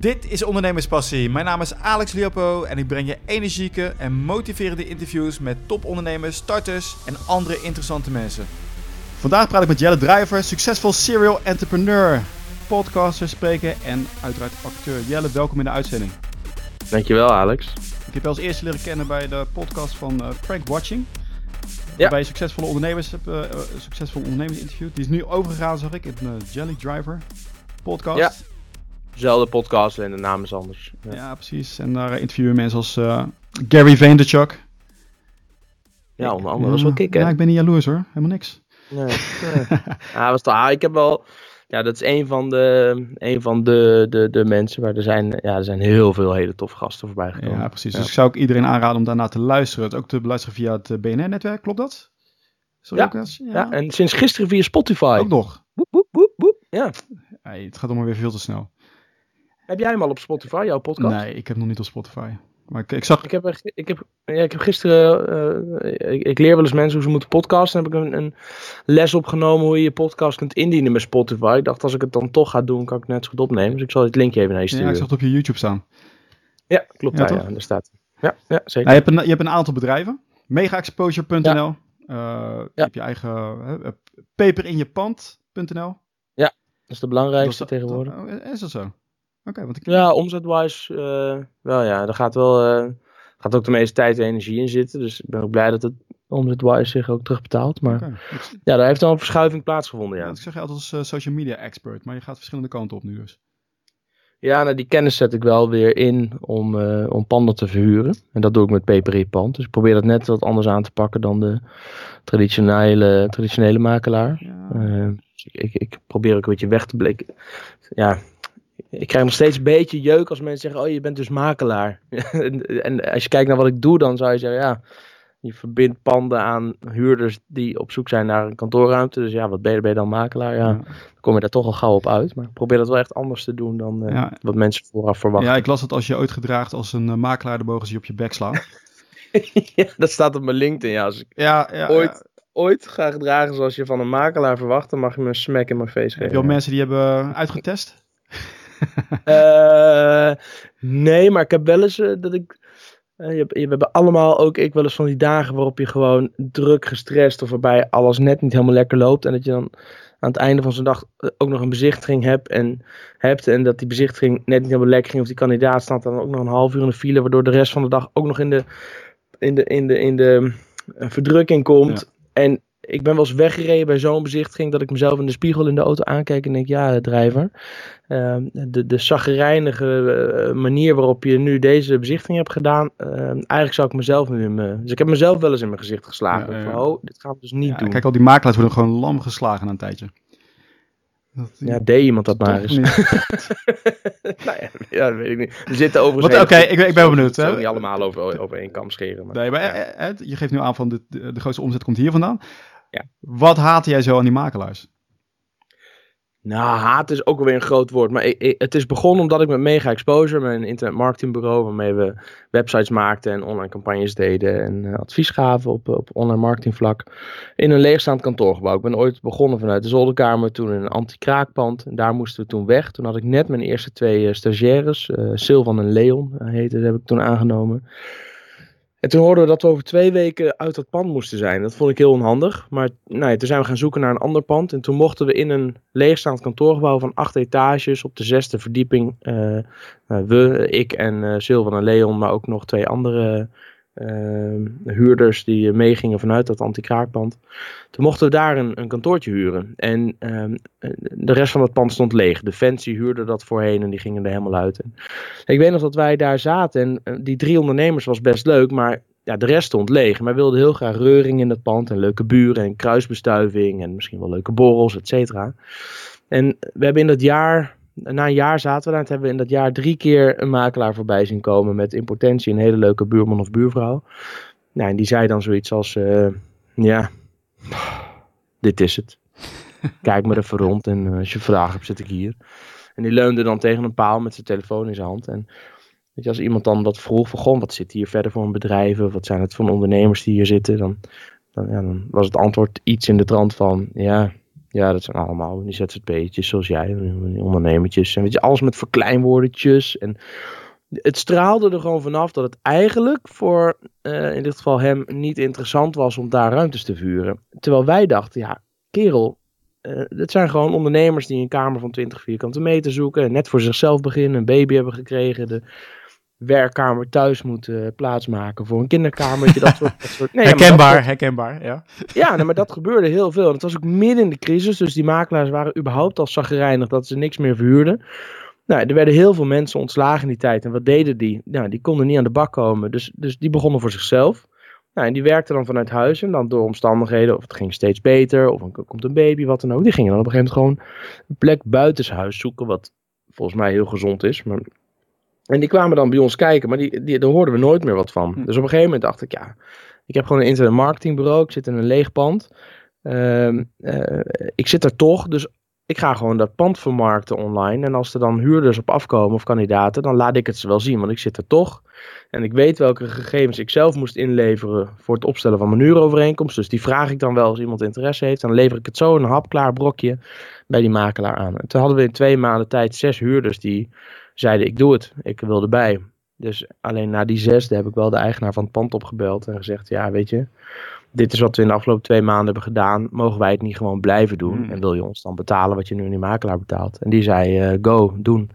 Dit is Ondernemerspassie. Mijn naam is Alex Liopo en ik breng je energieke en motiverende interviews met topondernemers, starters en andere interessante mensen. Vandaag praat ik met Jelle Driver, succesvol serial entrepreneur, podcaster, spreker en uiteraard acteur. Jelle, welkom in de uitzending. Dankjewel Alex. Ik heb je als eerste leren kennen bij de podcast van uh, Frank Watching. Ja. Waarbij je succesvolle ondernemers hebt, uh, succesvolle ondernemers interviewd. Die is nu overgegaan, zag ik, in de Jelly Driver podcast. Ja. Zelfde podcast en de naam is anders. Ja, ja precies. En daar interviewen mensen als uh, Gary Vaynerchuk. Ja, onder andere. Dat was wel kicken. Ja, ik ben niet jaloers hoor. Helemaal niks. Nee. nee. ah, was toch, ah, ik heb wel... Ja, dat is een van de, een van de, de, de mensen waar er zijn, ja, er zijn heel veel hele toffe gasten voorbij gekomen. Ja, precies. Dus ik zou ook iedereen aanraden om daarna te luisteren. Het ook te beluisteren via het BNR-netwerk, klopt dat? Ja. ja. ja, en sinds gisteren via Spotify. Ook nog. Ja. Hey, het gaat allemaal weer veel te snel. Heb jij hem al op Spotify, jouw podcast? Nee, ik heb nog niet op Spotify. Maar ik, ik zag... Ik heb, ik heb, ja, ik heb gisteren... Uh, ik, ik, leer wel eens mensen hoe ze moeten podcasten. Dan heb ik een, een, les opgenomen hoe je je podcast kunt indienen met Spotify. Ik dacht, als ik het dan toch ga doen, kan ik het net zo goed opnemen. Dus ik zal het linkje even naar je sturen. Ja, ik zag het op je YouTube staan. Ja, klopt. Ja, ja, daar staat Ja, ja zeker. Nou, je, hebt een, je hebt een aantal bedrijven. Megaexposure.nl. Ja. Uh, ja. Je hebt je eigen uh, peperinjepand.nl. Ja, dat is de belangrijkste dat, tegenwoordig. Dat, is dat zo? Okay, want ik... Ja, omzetwise, uh, wel ja, daar gaat wel, uh, gaat ook de meeste tijd en energie in zitten. Dus ik ben ook blij dat het omzetwise zich ook terugbetaalt. Maar okay. ja, daar heeft al een verschuiving plaatsgevonden, ja. ja ik zeg je altijd als uh, social media expert, maar je gaat verschillende kanten op nu dus. Ja, nou die kennis zet ik wel weer in om, om panden te verhuren. En dat doe ik met PPR Pand. Dus ik probeer dat net wat anders aan te pakken dan de traditionele, traditionele makelaar. Ja. Dus ik, ik, ik probeer ook een beetje weg te blikken. Ja, ik krijg nog steeds een beetje jeuk als mensen zeggen: Oh, je bent dus makelaar. en, en, als je kijkt naar wat ik doe, dan zou je zeggen: Ja, je verbindt panden aan huurders die op zoek zijn naar een kantoorruimte. Dus ja, wat ben je, ben je dan makelaar? Ja, dan kom je daar toch al gauw op uit. Maar ik probeer dat wel echt anders te doen dan uh, ja. wat mensen vooraf verwachten. Ja, ik las dat als je ooit gedraagt als een uh, makelaar, de mogen ze je op je bek slaan. ja, dat staat op mijn LinkedIn. Ja, als ik ja, ja, ooit, ooit ga gedragen zoals je van een makelaar verwacht, dan mag je me een smack in mijn face geven. Heb je al mensen die hebben uitgetest? Uh, nee, maar ik heb wel eens uh, dat ik. Uh, je, we hebben allemaal ook ik wel eens van die dagen waarop je gewoon druk gestrest of waarbij alles net niet helemaal lekker loopt. En dat je dan aan het einde van zo'n dag ook nog een bezichtiging hebt en, hebt en dat die bezichtiging net niet helemaal lekker ging. Of die kandidaat staat dan ook nog een half uur in de file, waardoor de rest van de dag ook nog in de, in de, in de, in de verdrukking komt. Ja. En ik ben wel eens weggereden bij zo'n bezichtiging dat ik mezelf in de spiegel in de auto aankijk en denk, ja, drijver. Uh, de, de zaggerijnige uh, manier waarop je nu deze bezichtiging hebt gedaan, uh, eigenlijk zou ik mezelf nu in mijn... Dus ik heb mezelf wel eens in mijn gezicht geslagen. Ja, van, oh, dit gaan we dus niet ja, doen. Kijk, al die makelaars worden gewoon lam geslagen na een tijdje. Dat, ja, deed iemand dat maar eens. nou ja, ja, dat weet ik niet. Er zitten overigens... Oké, okay, ik, ik ben benieuwd. Ik niet allemaal over, over één kam scheren. Maar, nee, maar ja. je geeft nu aan van de, de grootste omzet komt hier vandaan. Ja. Wat haatte jij zo aan die makelaars? Nou, haat is ook alweer een groot woord. Maar ik, ik, het is begonnen omdat ik met Mega Exposure, mijn internet marketingbureau, waarmee we websites maakten en online campagnes deden en uh, advies gaven op, op online marketingvlak, in een leegstaand kantoorgebouw. Ik ben ooit begonnen vanuit de zolderkamer, toen in een anti-kraakpand. En daar moesten we toen weg. Toen had ik net mijn eerste twee uh, stagiaires, uh, Sylvan en Leon heette, dat heb ik toen aangenomen. En toen hoorden we dat we over twee weken uit dat pand moesten zijn. Dat vond ik heel onhandig. Maar nou ja, toen zijn we gaan zoeken naar een ander pand. En toen mochten we in een leegstaand kantoorgebouw van acht etages op de zesde verdieping. Uh, we, ik en uh, en Leon, maar ook nog twee andere huurders die meegingen vanuit dat anti-kraakpand. Toen mochten we daar een, een kantoortje huren. En ehm, de rest van het pand stond leeg. De fancy huurde dat voorheen en die gingen er helemaal uit. Ik weet nog dat wij daar zaten en die drie ondernemers was best leuk, maar ja, de rest stond leeg. Maar wilden heel graag reuring in dat pand en leuke buren en kruisbestuiving en misschien wel leuke borrels, et cetera. En we hebben in dat jaar na een jaar zaten we daar. En hebben we in dat jaar drie keer een makelaar voorbij zien komen. Met in potentie een hele leuke buurman of buurvrouw. Nou, en die zei dan zoiets als: uh, Ja, dit is het. Kijk me even rond en uh, als je vragen hebt, zit ik hier. En die leunde dan tegen een paal met zijn telefoon in zijn hand. En weet je, als iemand dan dat vroeg van, goh, wat zit hier verder voor een bedrijf? Of wat zijn het voor ondernemers die hier zitten? Dan, dan, ja, dan was het antwoord iets in de trant van, ja, Ja, dat zijn allemaal die ZZP'tjes zoals jij, ondernemertjes. En weet je, alles met verkleinwoordetjes. En het straalde er gewoon vanaf dat het eigenlijk voor, eh, in dit geval hem, niet interessant was om daar ruimtes te vuren. Terwijl wij dachten, ja, kerel, uh, het zijn gewoon ondernemers die een kamer van 20 vierkante meter zoeken. Net voor zichzelf beginnen, een baby hebben gekregen. De werkkamer thuis moeten plaatsmaken voor een kinderkamertje. Dat soort, dat soort. Nee, herkenbaar, dat, herkenbaar, ja. Ja, maar dat gebeurde heel veel. En het was ook midden in de crisis, dus die makelaars waren überhaupt al zagrijnig dat ze niks meer verhuurden. Nou, er werden heel veel mensen ontslagen in die tijd. En wat deden die? Nou, die konden niet aan de bak komen. Dus, dus die begonnen voor zichzelf. Nou, en die werkten dan vanuit huis. En dan door omstandigheden, of het ging steeds beter, of er komt een baby, wat dan ook. Die gingen dan op een gegeven moment gewoon een plek buitenshuis zoeken. Wat volgens mij heel gezond is. Maar... En die kwamen dan bij ons kijken, maar die, die, daar hoorden we nooit meer wat van. Hm. Dus op een gegeven moment dacht ik, ja, ik heb gewoon een internet marketingbureau. Ik zit in een leeg pand. Uh, uh, ik zit er toch, dus ik ga gewoon dat pand vermarkten online. En als er dan huurders op afkomen of kandidaten, dan laat ik het ze wel zien. Want ik zit er toch. En ik weet welke gegevens ik zelf moest inleveren voor het opstellen van mijn huurovereenkomst. Dus die vraag ik dan wel als iemand interesse heeft. Dan lever ik het zo een hapklaar brokje bij die makelaar aan. En toen hadden we in twee maanden tijd zes huurders die zeiden ik doe het. Ik wil erbij. Dus alleen na die zesde heb ik wel de eigenaar van het pand opgebeld en gezegd ja weet je dit is wat we in de afgelopen twee maanden hebben gedaan. Mogen wij het niet gewoon blijven doen? Hmm. En wil je ons dan betalen wat je nu in die makelaar betaalt? En die zei, uh, go, doen.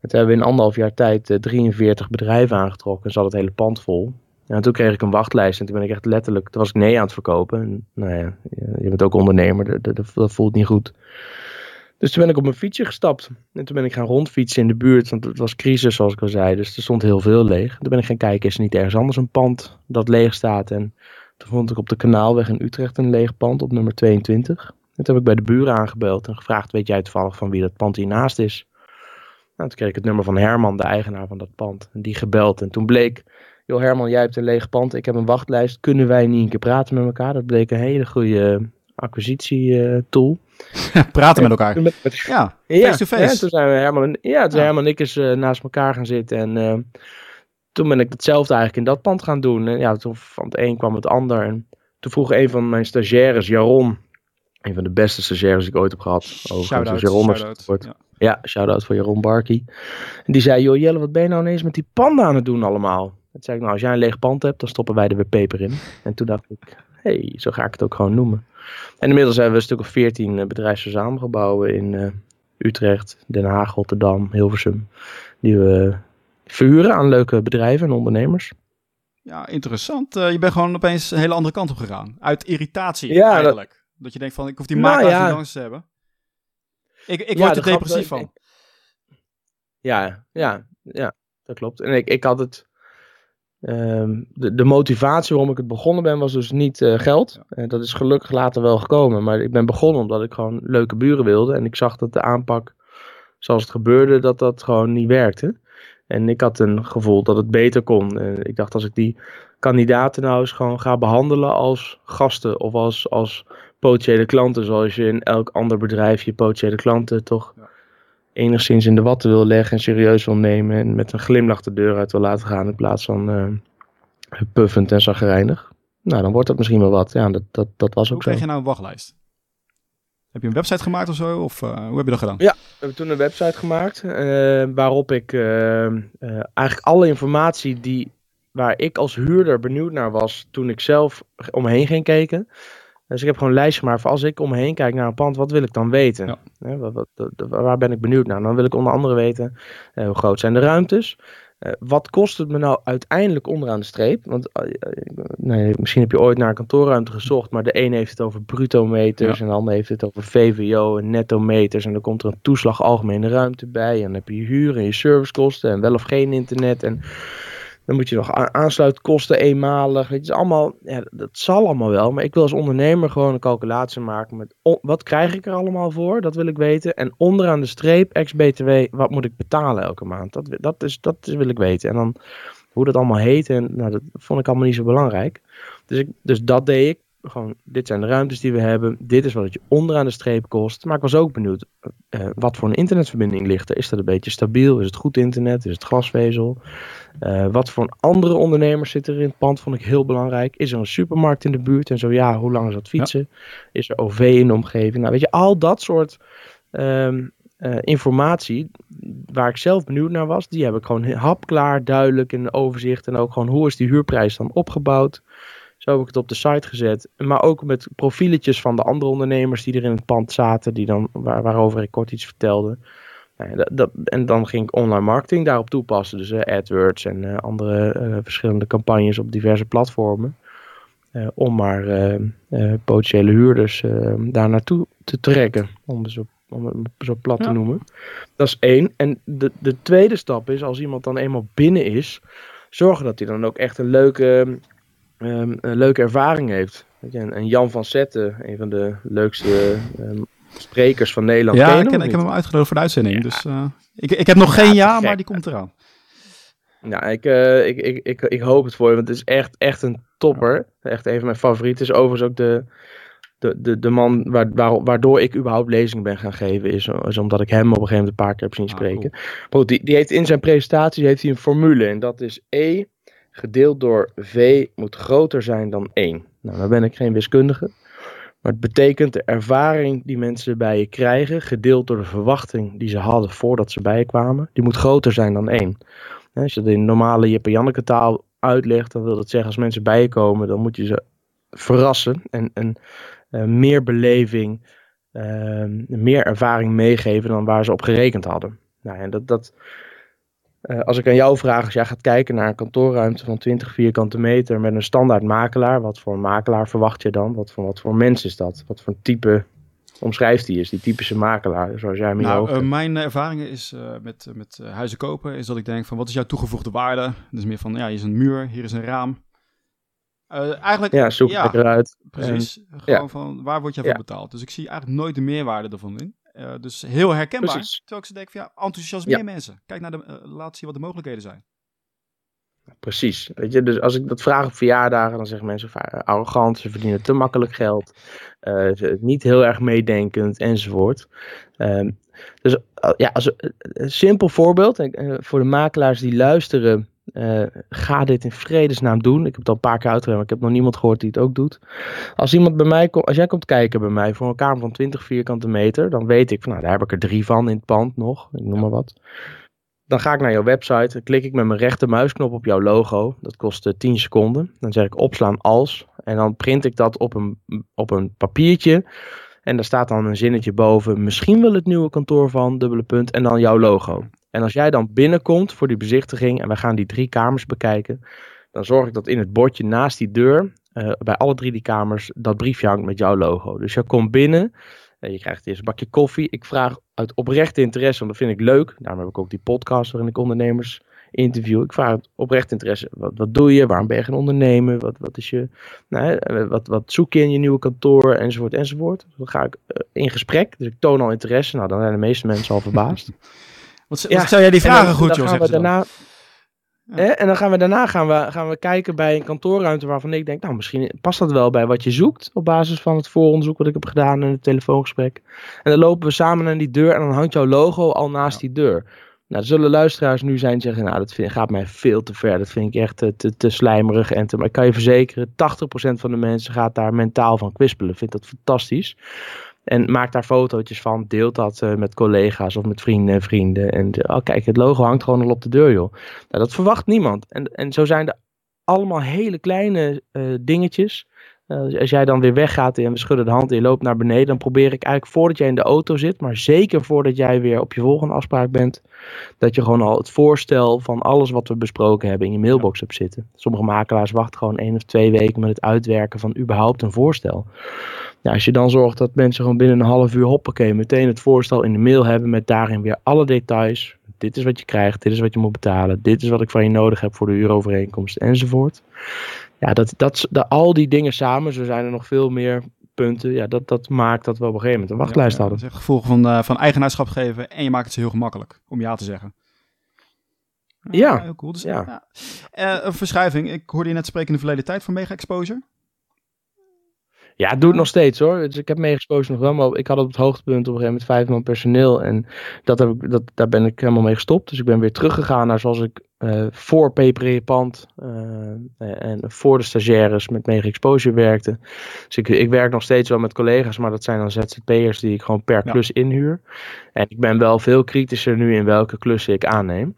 Het hebben we in anderhalf jaar tijd 43 eh, bedrijven aangetrokken. En zat het hele pand vol. En toen kreeg ik een wachtlijst. En toen ben ik echt letterlijk, toen was ik nee aan het verkopen. En, nou ja, je bent ook ondernemer, dat, dat, voelt niet goed. Dus toen ben ik op mijn fietsje gestapt. En toen ben ik gaan rondfietsen in de buurt. Want het was crisis, zoals ik al zei. Dus er stond heel veel leeg. Toen ben ik gaan kijken, is er niet ergens anders een pand dat leeg staat? En toen vond ik op de Kanaalweg in Utrecht een leeg pand op nummer 22. En toen heb ik bij de buren aangebeld en gevraagd: Weet jij toevallig van wie dat pand hiernaast is? Nou, toen kreeg ik het nummer van Herman, de eigenaar van dat pand. En die gebeld. En toen bleek: Joh, Herman, jij hebt een leeg pand. Ik heb een wachtlijst. Kunnen wij niet een keer praten met elkaar? Dat bleek een hele goede acquisitie-tool. praten met elkaar. ja, face-to-face. Ja, toen zijn we Herman, ja, toen Herman en ik eens uh, naast elkaar gaan zitten. En uh, toen ben ik hetzelfde eigenlijk in dat pand gaan doen. En ja, toen van het een kwam het ander. En toen vroeg een van mijn stagiaires, Jaron, een van de beste stagiaires die ik ooit heb gehad. Shout-out, shout ja. ja, shout-out voor Jaron Barkie. En die zei, joh Jelle, wat ben je nou ineens met die panden aan het doen allemaal? Toen zei ik, nou als jij een leeg pand hebt, dan stoppen wij er weer peper in. En toen dacht ik, hey, zo ga ik het ook gewoon noemen. En inmiddels hebben we een stuk of veertien uh, bedrijfsverzamelgebouwen in uh, Utrecht, Den Haag, Rotterdam, Hilversum. Die we verhuren aan leuke bedrijven en ondernemers. Ja, interessant. Uh, je bent gewoon opeens een hele andere kant op gegaan. Uit irritatie ja, eigenlijk. Dat... je denkt van, ik hoef die nou, makelaars ja. niet te hebben. Ik, ik word er depressief van. Ja, ja, ja, dat klopt. En ik, ik had het... Um, de, de motivatie waarom ik het begonnen ben was dus niet uh, geld. En dat is gelukkig later wel gekomen. Maar ik ben begonnen omdat ik gewoon leuke buren wilde. En ik zag dat de aanpak zoals het gebeurde, dat dat gewoon niet werkte. En ik had een gevoel dat het beter kon. En ik dacht, als ik die kandidaten nou eens gewoon ga behandelen als gasten of als, als potentiële klanten, zoals je in elk ander bedrijf je potentiële klanten toch enigszins in de watten wil leggen en serieus wil nemen en met een glimlach de deur uit wil laten gaan in plaats van uh, puffend en zagrijnig. Nou, dan wordt dat misschien wel wat. Ja, dat, dat, dat was ook Hoe zo. Hoe krijg je nou een wachtlijst? Heb je een website gemaakt of zo? Of uh, hoe heb je dat gedaan? Ja, we hebben toen een website gemaakt. Uh, waarop ik eigenlijk alle informatie die, waar ik als huurder benieuwd naar was. toen ik zelf om me heen ging kijken. Dus ik heb gewoon een lijstje gemaakt voor als ik om me heen kijk naar een pand, wat wil ik dan weten? Ja. wat, wat, waar ben ik benieuwd naar? Dan wil ik onder andere weten hoe groot zijn de ruimtes. Uh, wat kost het me nou uiteindelijk onderaan de streep? Want uh, nee, misschien heb je ooit naar een kantoorruimte gezocht, maar de een heeft het over bruto meters ja. en de ander heeft het over VVO en netto meters. En dan komt er een toeslag algemene ruimte bij. En dan heb je huur en je servicekosten en wel of geen internet. En dan moet je nog aansluitkosten eenmalig. Het is allemaal, ja, dat zal allemaal wel. Maar ik wil als ondernemer gewoon een calculatie maken met wat krijg ik er allemaal voor? Dat wil ik weten. En onderaan de streep, ex-BTW, wat moet ik betalen elke maand? Dat, dat, is, dat wil ik weten. En dan hoe dat allemaal heet. En nou, dat vond ik allemaal niet zo belangrijk. Dus, ik, dus dat deed ik. Gewoon, dit zijn de ruimtes die we hebben. Dit is wat het je onderaan de streep kost. Maar ik was ook benieuwd, uh, wat voor een internetverbinding ligt er? Is dat een beetje stabiel? Is het goed internet? Is het glasvezel? Uh, wat voor andere ondernemers zitten er in het pand? Vond ik heel belangrijk. Is er een supermarkt in de buurt? En zo ja, hoe lang is dat fietsen? Is er OV in de omgeving? Nou, weet je, al dat soort um, uh, informatie waar ik zelf benieuwd naar was, die heb ik gewoon hapklaar, duidelijk in overzicht. En ook gewoon hoe is die huurprijs dan opgebouwd? Zo heb ik het op de site gezet. Maar ook met profieletjes van de andere ondernemers die er in het pand zaten, die dan, waar, waarover ik kort iets vertelde. Nou dat, dat, en dan ging ik online marketing daarop toepassen. Dus uh, AdWords en uh, andere uh, verschillende campagnes op diverse platformen. om maar potentiële huurders daar naartoe te trekken. Om zo, om het zo plat ja. te noemen. Dat is één. En de, de tweede stap is, als iemand dan eenmaal binnen is, zorgen dat hij dan ook echt een leuke um, een leuke ervaring heeft. Weet je, en, Jan van Zetten, een van de leukste um, sprekers van Nederland. Ja, ik, ik, heb hem uitgenodigd voor de uitzending. Ja. Dus uh, ik, ik heb nog geen ja, ja maar die komt eraan. Ja, ik, uh, ik, ik, ik, ik hoop het voor je, want het is echt, echt een topper. Echt een van mijn favorieten. Is overigens ook de, de, de, de man waar, waar, waardoor ik überhaupt lezingen ben gaan geven. Is, is omdat ik hem op een gegeven moment een paar keer heb zien spreken. Ah, cool. die, die heeft in zijn presentatie heeft hij een formule. En dat is E gedeeld door v moet groter zijn dan 1. Nou, dan ben ik geen wiskundige. Maar het betekent de ervaring die mensen bij je krijgen, gedeeld door de verwachting die ze hadden voordat ze bij je kwamen, die moet groter zijn dan 1. Als je dat in normale Jip Janneke taal uitlegt, dan wil dat zeggen als mensen bij je komen, dan moet je ze verrassen en, en uh, meer beleving, uh, meer ervaring meegeven dan waar ze op gerekend hadden. Nou, en dat, dat, uh, als ik aan jou vraag, als jij gaat kijken naar een kantoorruimte van 20 vierkante meter met een standaard makelaar, wat voor een makelaar verwacht je dan? Wat voor, wat voor mens is dat? Wat voor type omschrijft hij is, die typische makelaar, zoals jij hem nou, uh, Mijn ervaring is uh, met, met huizen kopen, is dat ik denk van wat is jouw toegevoegde waarde? Dus meer van, ja, hier is een muur, hier is een raam. eigenlijk, ja, zoek ja, eruit. Precies, en, gewoon ja. van waar word jij voor betaald? Dus ik zie eigenlijk nooit de meerwaarde ervan in. Uh, dus heel herkenbaar. Precies. Terwijl ik ze denk van ja, enthousiasmeer ja. mensen. Kijk naar de, uh, laat zien wat de mogelijkheden zijn. Precies. Weet je, dus als ik dat vraag op verjaardagen, dan zeggen mensen vaak arrogant, ze verdienen te makkelijk geld, uh, niet heel erg meedenkend enzovoort. Um, dus ja, als een simpel voorbeeld, voor de makelaars die luisteren, uh, ga dit in vredesnaam doen. Ik heb het al een paar keer uitgelegd, maar ik heb nog niemand gehoord die het ook doet. Als iemand bij mij komt, als jij komt kijken bij mij voor een kamer van 20 vierkante meter, dan weet ik van nou, daar heb ik er drie van in het pand nog, ik noem maar wat. Dan ga ik naar jouw website, dan klik ik met mijn rechtermuisknop op jouw logo. Dat kost uh, 10 seconden. Dan zeg ik opslaan als. En dan print ik dat op een, op een papiertje. En daar staat dan een zinnetje boven. Misschien wel het nieuwe kantoor van, dubbele punt. En dan jouw logo. En als jij dan binnenkomt voor die bezichtiging en we gaan die drie kamers bekijken, dan zorg ik dat in het bordje naast die deur, uh, bij alle drie die kamers, dat briefje hangt met jouw logo. Dus je komt binnen, uh, je krijgt eerst een bakje koffie. Ik vraag uit oprechte interesse, want dat vind ik leuk. Daarom heb ik ook die podcast waarin ik ondernemers interview. Ik vraag uit oprecht interesse. Wat, wat doe je? Waarom ben je gaan ondernemen? Wat, wat, is je, nou, wat, wat zoek je in je nieuwe kantoor? Enzovoort, enzovoort. Dan ga ik uh, in gesprek. Dus ik toon al interesse. Nou, dan zijn de meeste mensen al verbaasd. Wat, wat stel jij die vragen dan, goed, dan joh, gaan we daarna, hè, En dan gaan we daarna gaan we, gaan we kijken bij een kantoorruimte waarvan ik denk, nou misschien past dat wel bij wat je zoekt op basis van het vooronderzoek wat ik heb gedaan in het telefoongesprek. En dan lopen we samen naar die deur en dan hangt jouw logo al naast ja. die deur. Nou, er zullen luisteraars nu zijn die zeggen, nou dat vind, gaat mij veel te ver, dat vind ik echt te, te, te slijmerig. En te, maar ik kan je verzekeren, 80% van de mensen gaat daar mentaal van kwispelen, vindt dat fantastisch. En maak daar fotootjes van, deelt dat uh, met collega's of met vrienden en vrienden. En uh, oh, kijk, het logo hangt gewoon al op de deur, joh. Nou, dat verwacht niemand. En, en zo zijn er allemaal hele kleine uh, dingetjes. Als jij dan weer weggaat en we schudden de hand en je loopt naar beneden, dan probeer ik eigenlijk voordat jij in de auto zit, maar zeker voordat jij weer op je volgende afspraak bent, dat je gewoon al het voorstel van alles wat we besproken hebben in je mailbox hebt zitten. Sommige makelaars wachten gewoon één of twee weken met het uitwerken van überhaupt een voorstel. Ja, als je dan zorgt dat mensen gewoon binnen een half uur hoppakee meteen het voorstel in de mail hebben met daarin weer alle details. Dit is wat je krijgt, dit is wat je moet betalen, dit is wat ik van je nodig heb voor de huurovereenkomst enzovoort. Ja, dat, dat, dat, al die dingen samen, zo zijn er nog veel meer punten. Ja, dat, dat maakt dat we op een gegeven moment een wachtlijst ja, ja, hadden. Het gevolg van, uh, van eigenaarschap geven en je maakt het ze heel gemakkelijk om ja te zeggen. Ja, ja heel cool. Dus, ja. Uh, een verschuiving. Ik hoorde je net spreken in de verleden tijd van Mega Exposure. Ja, doe het nog steeds hoor. Dus ik heb meegespozen nog wel, maar ik had op het hoogtepunt op een gegeven moment vijf man personeel. En dat heb ik, dat, daar ben ik helemaal mee gestopt. Dus ik ben weer teruggegaan naar zoals ik uh, voor Peper Pand uh, en voor de stagiaires met Mega Exposure werkte. Dus ik, ik werk nog steeds wel met collega's, maar dat zijn dan ZZP'ers die ik gewoon per klus inhuur. En ik ben wel veel kritischer nu in welke klussen ik aanneem.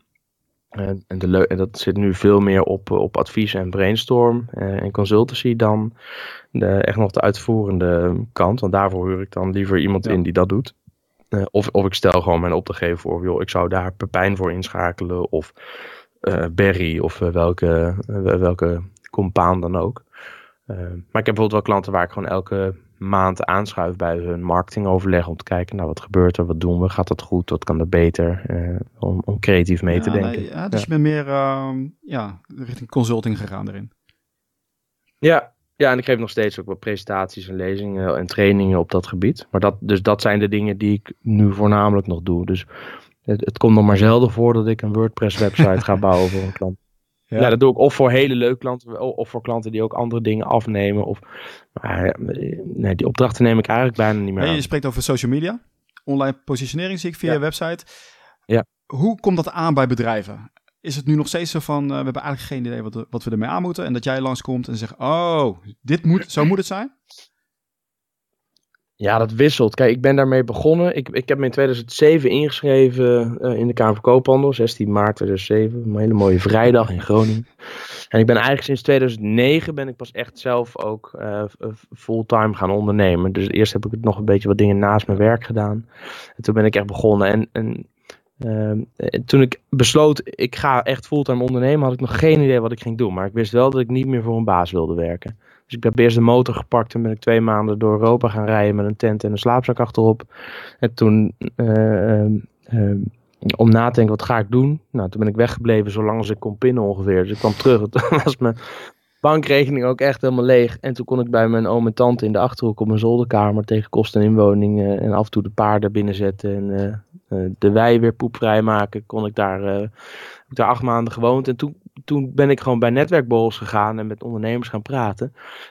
En, de en dat zit nu veel meer op, op advies en brainstorm en consultancy dan de, echt nog de uitvoerende kant. Want daarvoor huur ik dan liever iemand in die dat doet. Uh, of, of ik stel gewoon mijn opdrachtgever voor, joh, ik zou daar Pepijn voor inschakelen. Of uh, Berry of uh, welke, welke compaan dan ook. maar ik heb bijvoorbeeld wel klanten waar ik gewoon elke maand aanschuif bij hun marketingoverleg om te kijken, nou wat gebeurt er, wat doen we, gaat dat goed, wat kan er beter, om, om creatief mee ja, te denken. Nee, ja, dus je bent meer ehm, ja, richting consulting gegaan erin. Ja, ja, en ik geef nog steeds ook wat presentaties en lezingen en trainingen op dat gebied. Maar dat, dus dat zijn de dingen die ik nu voornamelijk nog doe. Dus het, het komt nog maar zelden voor dat ik een WordPress website ga bouwen voor een klant. Ja. ja. dat doe ik of voor hele leuke klanten of voor klanten die ook andere dingen afnemen. Of, maar, nee, die opdrachten neem ik eigenlijk bijna niet meer aan. Je spreekt over social media, online positionering zie ik via Ja. je website. Ja. Hoe komt dat aan bij bedrijven? Is het nu nog steeds zo van, uh, we hebben eigenlijk geen idee wat, wat we ermee aan moeten. En dat jij langskomt en zegt, oh, dit moet, zo moet het zijn? Ja, dat wisselt. Kijk, ik ben daarmee begonnen. Ik, ik heb me in 2007 ingeschreven uh, in de Kamer van Koophandel, 16 maart 2007. Een hele mooie vrijdag in Groningen. En ik ben eigenlijk sinds 2009 ben ik pas echt zelf ook uh, fulltime gaan ondernemen. Dus eerst heb ik nog een beetje wat dingen naast mijn werk gedaan. En toen ben ik echt begonnen. En, en uh, toen ik besloot, ik ga echt fulltime ondernemen, had ik nog geen idee wat ik ging doen. Maar ik wist wel dat ik niet meer voor een baas wilde werken. Dus ik heb eerst de motor gepakt en ben ik twee maanden door Europa gaan rijden met een tent en een slaapzak achterop. En toen, uh, uh, om na te denken, wat ga ik doen? Nou, toen ben ik weggebleven zolang als ik kon pinnen ongeveer. Dus ik kwam terug, toen was mijn bankrekening ook echt helemaal leeg. En toen kon ik bij mijn oom en tante in de Achterhoek op mijn zolderkamer tegen kosten en inwoning en af en toe de paarden binnenzetten en de wei weer poepvrij maken. Kon ik daar, uh, heb ik daar acht maanden gewoond. En toen, toen ben ik gewoon bij netwerkborrels gegaan en met ondernemers gaan praten.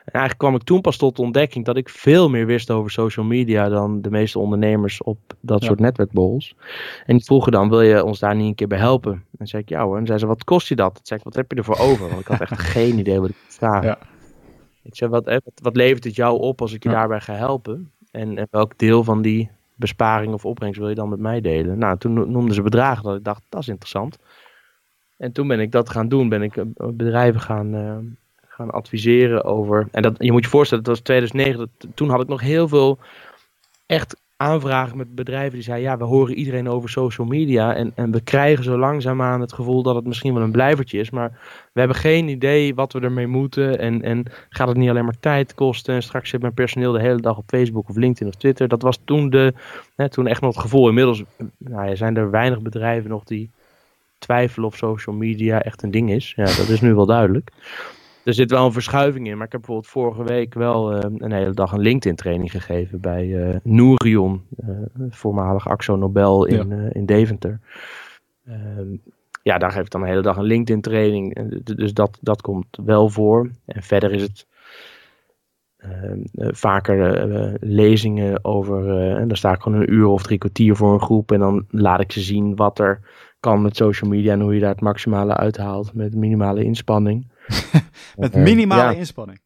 En eigenlijk kwam ik toen pas tot de ontdekking dat ik veel meer wist over social media dan de meeste ondernemers op dat ja. soort netwerkborrels. En die vroegen dan, wil je ons daar niet een keer bij helpen? En zei ik, ja hoor. En zei ze, wat kost je dat? Zei ik, wat heb je ervoor over? Want ik had echt geen idee wat ik moest vragen. Ja. Ik zei, wat, wat levert het jou op als ik je ja. daarbij ga helpen? En, en welk deel van die besparing of opbrengst wil je dan met mij delen? Nou, toen noemden ze bedragen dat ik dacht, dat is interessant. En toen ben ik dat gaan doen, ben ik bedrijven gaan, uh, gaan adviseren over. En dat, je moet je voorstellen, dat was 2009, dat, toen had ik nog heel veel echt aanvragen met bedrijven die zeiden, ja, we horen iedereen over social media en, en we krijgen zo langzaamaan het gevoel dat het misschien wel een blijvertje is, maar we hebben geen idee wat we ermee moeten en, en gaat het niet alleen maar tijd kosten en straks zit mijn personeel de hele dag op Facebook of LinkedIn of Twitter. Dat was toen, de, hè, toen echt nog het gevoel. Inmiddels nou, zijn er weinig bedrijven nog die twijfelen of social media echt een ding is. Ja, dat is nu wel duidelijk. Er zit wel een verschuiving in, maar ik heb bijvoorbeeld vorige week wel uh, een hele dag een LinkedIn training gegeven bij uh, Nourion, uh, voormalig Axo Nobel in, ja. in Deventer. Ehm, ja, daar geef ik dan een hele dag een LinkedIn training, dus dat, dat komt wel voor. En verder is het ehm, vaker lezingen over, en dan sta ik gewoon een uur of drie kwartier voor een groep en dan laat ik ze zien wat er kan met social media en hoe je daar het maximale uithaalt met minimale inspanning. met minimale ja. inspanning.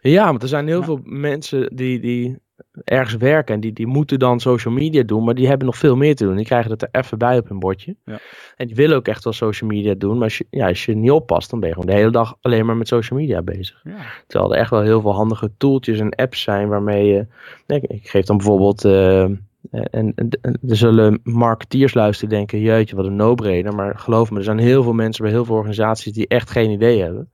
Ja, want er zijn heel ja. veel mensen die, die ergens werken en die, die moeten dan social media doen, maar die hebben nog veel meer te doen. Die krijgen het er even bij op hun bordje. Ja. En die willen ook echt wel social media doen, maar als je, ja, als je niet oppast, dan ben je gewoon de hele dag alleen maar met social media bezig. Ja. Terwijl er echt wel heel veel handige tooltjes en apps zijn waarmee je, ik, ik geef dan bijvoorbeeld... Uh, en, en, er zullen marketeers luisteren denken, jeetje, wat een no-brainer. Maar geloof me, er zijn heel veel mensen bij heel veel organisaties die echt geen idee hebben.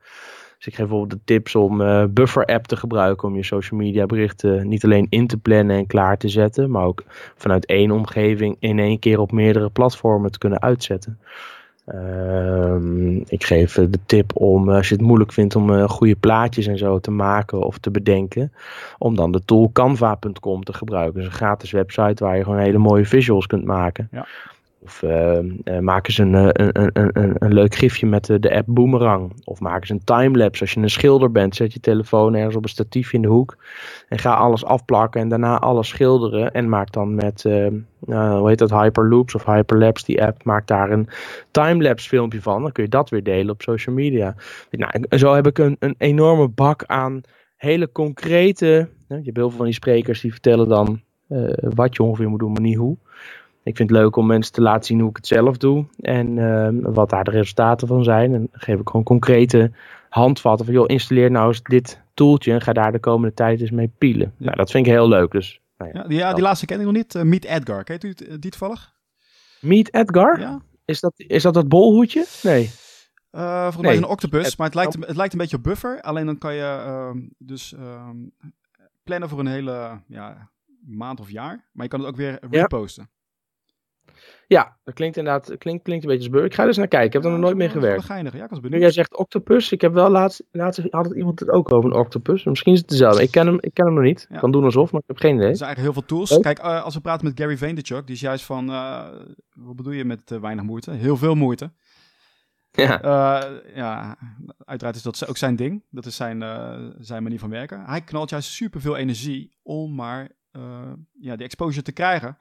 Dus ik geef bijvoorbeeld de tips om uh, Buffer-app te gebruiken om je social media berichten niet alleen in te plannen en klaar te zetten, maar ook vanuit één omgeving in één keer op meerdere platformen te kunnen uitzetten. Uh, ik geef de tip om, als je het moeilijk vindt om uh, goede plaatjes en zo te maken of te bedenken, om dan de tool canva.com te gebruiken. Dat is een gratis website waar je gewoon hele mooie visuals kunt maken. Ja. Of uh, maken ze een, een, een, een, een leuk gifje met de, app Boomerang. Of maken ze een timelapse. Als je een schilder bent, zet je telefoon ergens op een statief in de hoek. En ga alles afplakken en daarna alles schilderen. En maak dan met, uh, hoe heet dat, Hyperloops of Hyperlapse, die app. Maak daar een timelapse filmpje van. Dan kun je dat weer delen op social media. Nou, zo heb ik een, een enorme bak aan hele concrete... je hebt heel veel van die sprekers die vertellen dan wat je ongeveer moet doen, maar niet hoe. Ik vind het leuk om mensen te laten zien hoe ik het zelf doe. En uh, wat daar de resultaten van zijn. En dan geef ik gewoon concrete handvatten van joh, installeer nou eens dit tooltje en ga daar de komende tijd eens mee pielen. Ja. Nou, dat vind ik heel leuk. Dus, nou ja, ja, die, ja, die laatste ken ik nog niet. Uh, Meet Edgar, kent u die toevallig? Meet Edgar? Ja. Is dat, is dat het bolhoedje? Nee. Uh, volgens mij een octopus, maar het lijkt, het lijkt een beetje op buffer. Alleen dan kan je uh, dus uh, plannen voor een hele ja, maand of jaar. Maar je kan het ook weer reposten. Ja, dat klinkt inderdaad klinkt, klinkt een beetje als beur. Ik ga er eens naar kijken. Ik heb er nog nooit mee gewerkt. Geinig. Ja, ik nu jij zegt octopus. Ik heb wel laatst, laatst had het iemand het ook over een octopus. Misschien is het dezelfde. Ik ken hem, ik ken hem nog niet. Ik kan doen alsof, maar ik heb geen idee. Er zijn eigenlijk heel veel tools. Kijk, uh, als we praten met Gary Vaynerchuk, die is juist van, uh, wat bedoel je met uh, weinig moeite? Heel veel moeite. Ja. ja, uiteraard is dat ook zijn ding. Dat is zijn, zijn manier van werken. Hij knalt juist superveel energie om maar ja, die exposure te krijgen.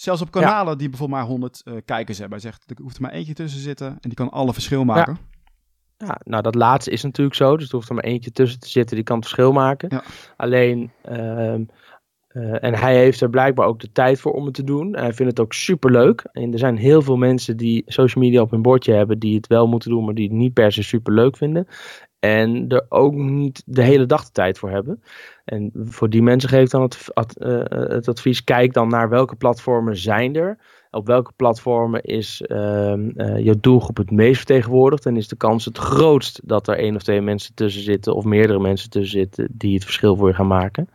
Zelfs op kanalen die bijvoorbeeld maar 100 uh, eh, kijkers hebben. Hij zegt, er hoeft er maar eentje tussen zitten en die kan alle verschil maken. Ja. ja. nou dat laatste is natuurlijk zo. Dus er hoeft er maar eentje tussen te zitten die kan het verschil maken. Ja. Alleen, uh, uh, en hij heeft er blijkbaar ook de tijd voor om het te doen. Hij vindt het ook super leuk. En er zijn heel veel mensen die social media op hun bordje hebben die het wel moeten doen, maar die het niet per se super leuk vinden. En er ook niet de hele dag de tijd voor hebben. En voor die mensen geef ik dan het, uh, het advies: kijk dan naar welke platformen zijn er. Op welke platformen is uh, je doelgroep het meest vertegenwoordigd? En is de kans het grootst dat er één of twee mensen tussen zitten, of meerdere mensen tussen zitten, die het verschil voor je gaan maken.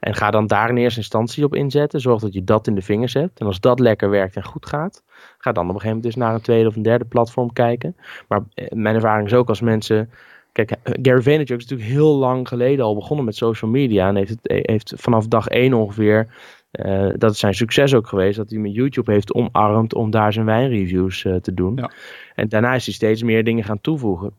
En ga dan daar in eerste instantie op inzetten. Zorg dat je dat in de vingers hebt. En als dat lekker werkt en goed gaat, ga dan op een gegeven moment dus naar een tweede of een derde platform kijken. Maar mijn ervaring is ook als mensen Kijk, eh, Gary Vaynerchuk is natuurlijk heel lang geleden al begonnen met social media. En heeft, het, eh, heeft vanaf dag één ongeveer, uh, dat is zijn succes ook geweest, dat hij met YouTube heeft omarmd om daar zijn wijnreviews uh, te doen. Ja. En daarna is hij steeds meer dingen gaan toevoegen.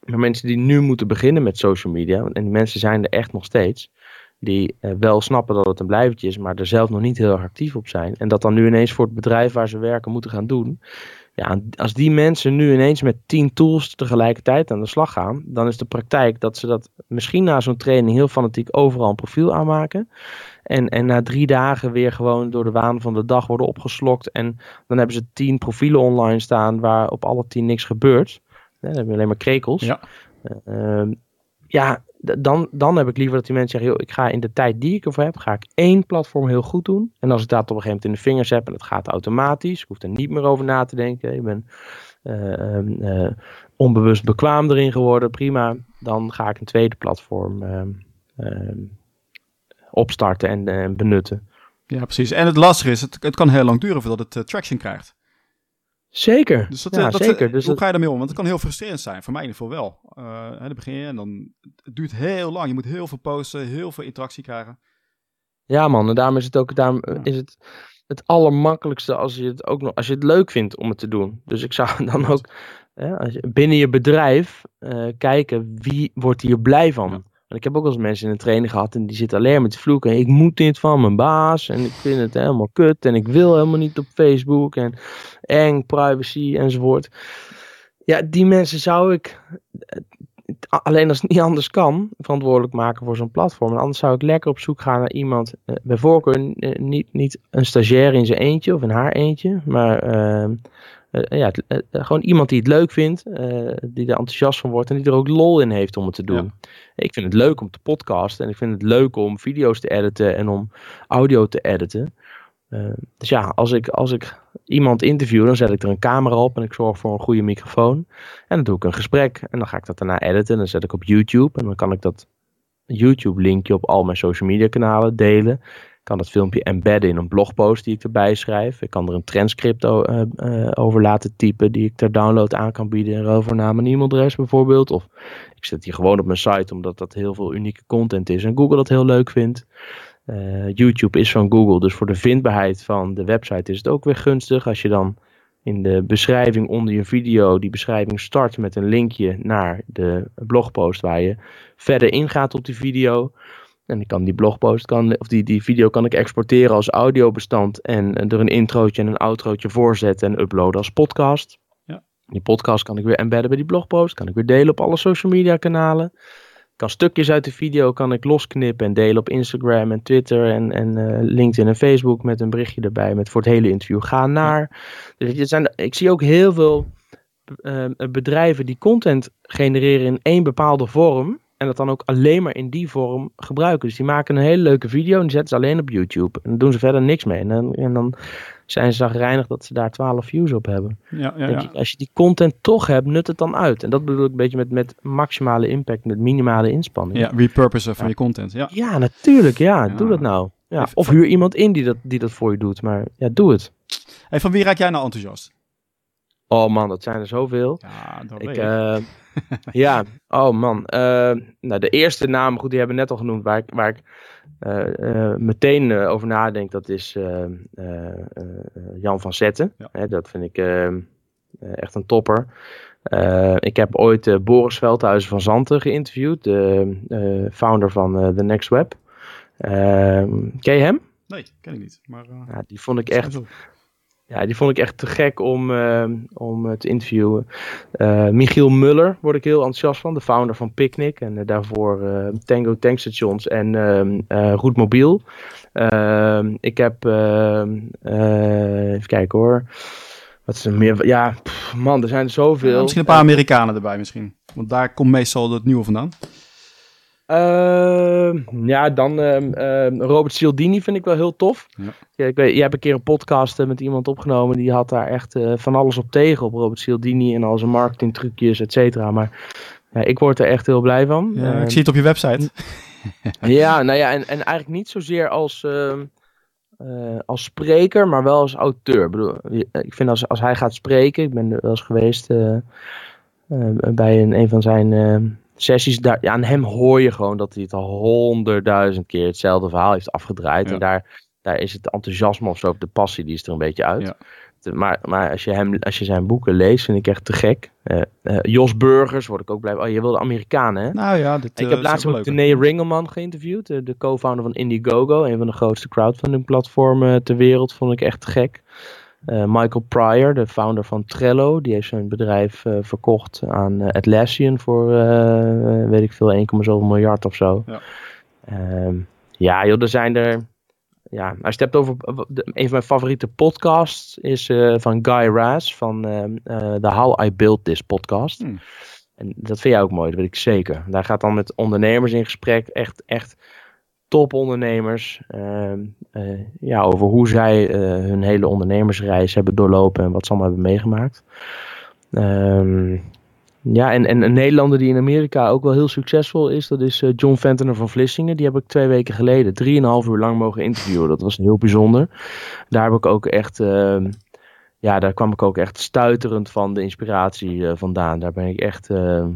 Maar mensen die nu moeten beginnen met social media, en die mensen zijn er echt nog steeds, die uh, wel snappen dat het een blijvertje is, maar er zelf nog niet heel erg actief op zijn. En dat dan nu ineens voor het bedrijf waar ze werken moeten gaan doen. Ja, als die mensen nu ineens met tien tools tegelijkertijd aan de slag gaan, dan is de praktijk dat ze dat misschien na zo'n training heel fanatiek overal een profiel aanmaken. En, en na drie dagen weer gewoon door de waan van de dag worden opgeslokt. En dan hebben ze tien profielen online staan waar op alle tien niks gebeurt. dan hebben we alleen maar krekels. Ja. Uh, ja, dan, dan heb ik liever dat die mensen zeggen, joh, ik ga in de tijd die ik ervoor heb, ga ik één platform heel goed doen. En als ik dat op een gegeven moment in de vingers heb en het gaat automatisch, ik hoef er niet meer over na te denken, ik ben uh, onbewust bekwaam erin geworden, prima. Dan ga ik een tweede platform uh, opstarten en benutten. Ja, precies. En het lastige is, het, het kan heel lang duren voordat het traction krijgt. Zeker. Dus dat, ja, dat, zeker. Dus hoe ga je daarmee om? Want het kan heel frustrerend zijn. Voor mij in ieder geval wel. Uh, dan begin je en dan het duurt heel lang. Je moet heel veel posten, heel veel interactie krijgen. Ja, man. En daarom is het ook daarom is het, het allermakkelijkste als je het ook nog als je het leuk vindt om het te doen. Dus ik zou dan ook als je, binnen je bedrijf uh, kijken wie wordt hier blij van. En ik heb ook eens mensen in een training gehad en die zitten alleen maar te vloeken. Ik moet dit van mijn baas en ik vind het helemaal kut en ik wil helemaal niet op Facebook en eng, privacy enzovoort. Ja, die mensen zou ik, alleen als het niet anders kan, verantwoordelijk maken voor zo'n platform. En anders zou ik lekker op zoek gaan naar iemand, eh, bij voorkeur eh, niet, niet een stagiair in zijn eentje of in haar eentje, maar... Uh, ja, uh, gewoon iemand die het leuk vindt, die er enthousiast van wordt en die er ook lol in heeft om het te doen. Ik vind het leuk om te podcasten en ik vind het leuk om video's te editen en om audio te editen. dus ja, als ik, als ik iemand interview, dan zet ik er een camera op en ik zorg voor een goede microfoon. En dan doe ik een gesprek en dan ga ik dat daarna editen en dan zet ik op YouTube en dan kan ik dat YouTube linkje op al mijn social media kanalen delen kan dat filmpje embedden in een blogpost die ik erbij schrijf. Ik kan er een transcript uh, uh, over laten typen die ik ter download aan kan bieden. Rovernaam en e-mailadres bijvoorbeeld. Of ik zet die gewoon op mijn site omdat dat heel veel unieke content is en Google dat heel leuk vindt. YouTube is van Google, dus voor de vindbaarheid van de website is het ook weer gunstig. Als je dan in de beschrijving onder je video die beschrijving start met een linkje naar de blogpost waar je verder ingaat op die video. En ik kan die blogpost, kan, of die, die video kan ik exporteren als audiobestand en er een introotje en een outrootje voorzetten en uploaden als podcast. Ja. Die podcast kan ik weer embedden bij die blogpost, kan ik weer delen op alle social media kanalen. Kan stukjes uit de video kan ik losknippen en delen op Instagram en Twitter en, en uh, LinkedIn en Facebook met een berichtje erbij met voor het hele interview ga naar. Dus het zijn, ik zie ook heel veel uh, bedrijven die content genereren in één bepaalde vorm. En dat dan ook alleen maar in die vorm gebruiken. Dus die maken een hele leuke video en die zetten ze alleen op YouTube. En dan doen ze verder niks mee. En dan, en dan zijn ze zagrijnig dat ze daar 12 views op hebben. Ja, ja, als je die content toch hebt, nut het dan uit. En dat bedoel ik een beetje met, met maximale impact, met minimale inspanning. Ja, repurposen van je content. Ja, ja natuurlijk. Ja, doe dat nou. Ja, of huur iemand in die dat, die dat voor je doet. Maar ja, doe het. Hey, van wie raak jij nou enthousiast? Oh man, dat zijn er zoveel. Ja, dat ik, weet ik. uh, ja, oh man. Uh, nou, de eerste naam, goed, die hebben we net al genoemd, waar ik, waar ik uh, meteen over nadenk, dat is Jan van Zetten. Ja. Hè, dat vind ik echt een topper. ik heb ooit Boris Veldhuizen van Zanten geïnterviewd, de founder van The Next Web. ken je hem? Nee, ken ik niet. Maar, ja, die vond ik echt... Ja, die vond ik echt te gek om, uh, om te interviewen. Uh, Michiel Muller word ik heel enthousiast van, de founder van Picnic. En uh, daarvoor Tango Tankstations en Mobiel. Ehm, ik heb, ehm, even kijken hoor. Wat is er meer? Ja, man, er zijn zoveel. Misschien een paar Amerikanen erbij misschien. Want daar komt meestal het nieuwe vandaan. Uh, ja, dan uh, uh, Robert Cialdini vind ik wel heel tof. Ja. Ja, ik weet, je hebt een keer een podcast met iemand opgenomen. Die had daar echt eh, van alles op tegen. Op Robert Cialdini en al zijn marketingtrucjes, et cetera. Maar ja, ik word er echt heel blij van. Ja, ik zie het op je website. ja, nou ja, en, en eigenlijk niet zozeer als, ehm, uh, als spreker, maar wel als auteur. Ik, bedoel, ik vind als, als hij gaat spreken. Ik ben er wel eens geweest uh, bij een, een van zijn ehm, sessies, daar, ja, aan hem hoor je gewoon dat hij het al honderdduizend keer hetzelfde verhaal heeft afgedraaid. Ja. En daar, daar is het enthousiasme of zo, de passie, die is er een beetje uit. Ja. Maar, maar als, je hem, als je zijn boeken leest, vind ik echt te gek. Uh, uh, Jos Burgers, word ik ook blij. Oh, je wilde Amerikanen, hè? Nou ja, dit, ik heb laatst ook René Ringelman geïnterviewd, de, de co-founder van Indiegogo, een van de grootste crowdfunding platformen ter wereld, vond ik echt te gek. Uh, Michael Pryor, de founder van Trello, die heeft zijn bedrijf uh, verkocht aan uh, Atlassian voor, weet ik veel, 1,7 miljard of zo. Ja, ja joh, er zijn er, ja, als je het hebt over, een van mijn favoriete podcasts is van Guy Raz van de How I Built This podcast. Hmm. En dat vind jij ook mooi, dat weet ik zeker. Daar gaat dan met ondernemers in gesprek, echt, echt topondernemers. Uh, ja, over hoe zij uh, hun hele ondernemersreis hebben doorlopen en wat ze allemaal hebben meegemaakt. Um, ja, en, en een Nederlander die in Amerika ook wel heel succesvol is, dat is John Ventener van Vlissingen. Die heb ik twee weken geleden, drieënhalf uur lang mogen interviewen. Dat was heel bijzonder. Daar heb ik ook echt, ehm, ja, daar kwam ik ook echt stuiterend van de inspiratie eh, vandaan. Daar ben ik echt ehm,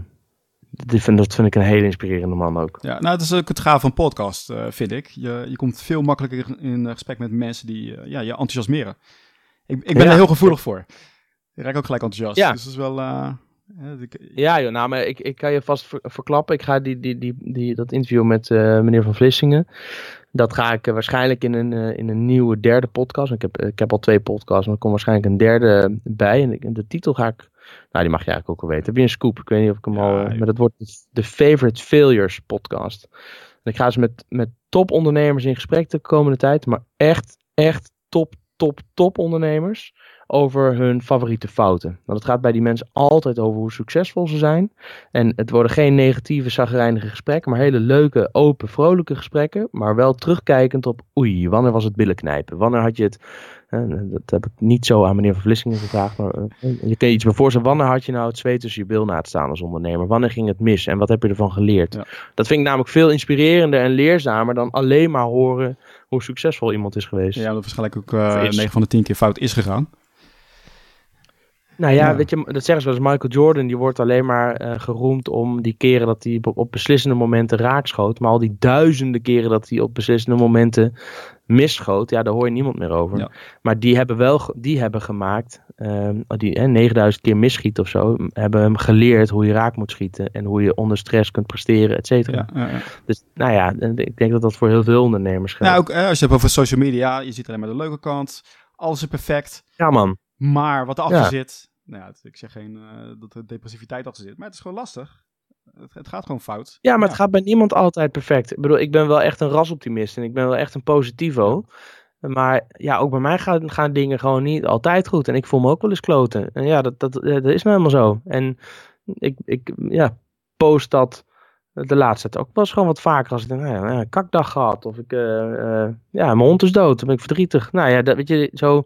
die vind, dat vind ik een hele inspirerende man ook. Ja, nou, dat is ook het gaaf van podcast, uh, vind ik. Je, je komt veel makkelijker in gesprek met mensen die uh, ja, je enthousiasmeren. Ik, ik ben ja. er heel gevoelig voor. Ik raak ook gelijk enthousiast. Ja. Dus dat is wel... Uh, ik... Ja, joh, nou, maar ik, ik kan je vast ver, verklappen. Ik ga die, die, die, die, dat interview met meneer Van Vlissingen... Dat ga ik waarschijnlijk in een, in een nieuwe derde podcast. Ik heb, ik heb al twee podcasts, maar er komt waarschijnlijk een derde bij. En de titel ga ik nou, die mag je eigenlijk ook wel weten. Heb je een scoop? Ik weet niet of ik hem ja, al... Maar dat wordt de Favorite Failures podcast. En ik ga dus met, met top ondernemers in gesprek de komende tijd. Maar echt, echt top, top, top ondernemers. Over hun favoriete fouten. Want het gaat bij die mensen altijd over hoe succesvol ze zijn. En het worden geen negatieve, zagrijnige gesprekken. Maar hele leuke, open, vrolijke gesprekken. Maar wel terugkijkend op... Oei, wanneer was het billen knijpen? Wanneer had je het... Dat heb ik niet zo aan meneer Van Vlissingen gevraagd. Maar je kan je iets voorstellen. Wanneer had je nou het zweet tussen je bil na te staan als ondernemer? Wanneer ging het mis? En wat heb je ervan geleerd? Ja. Dat vind ik namelijk veel inspirerender en leerzamer dan alleen maar horen hoe succesvol iemand is geweest. Ja, dat waarschijnlijk ook uh, 9 van de 10 keer fout is gegaan. Nou ja, weet je, dat zeggen ze wel eens. Michael Jordan, die wordt alleen maar uh, geroemd om die keren dat hij op, op, beslissende momenten raakschoot. Maar al die duizenden keren dat hij op beslissende momenten misschoot, ja, daar hoor je niemand meer over. Maar die hebben wel, die hebben gemaakt, uh, die hè, 9000 keer misschiet of zo, hebben hem geleerd hoe je raak moet schieten en hoe je onder stress kunt presteren, et cetera. Ja, ja, dus nou ja, ik denk dat dat voor heel veel ondernemers geldt. Ja, ook als je hebt over social media, je ziet alleen maar de leuke kant, alles is perfect. Ja man. Maar wat erachter zit, nou ja, ik zeg geen uh, dat er depressiviteit achter zit, maar het is gewoon lastig. Het, het gaat gewoon fout. Ja, maar het gaat bij niemand altijd perfect. Ik bedoel, ik ben wel echt een rasoptimist en ik ben wel echt een positivo. Maar ja, ook bij mij gaan, gaan dingen gewoon niet altijd goed. En ik voel me ook wel eens kloten. En ja, dat, dat, dat is nou helemaal zo. En ik, ik ja, post dat de laatste tijd ook wel eens gewoon wat vaker. Als ik denk, nou ja, een kakdag gehad. Of ik, uh, uh, ja, mijn hond is dood. Dan ben ik verdrietig. Nou ja, dat, weet je, zo...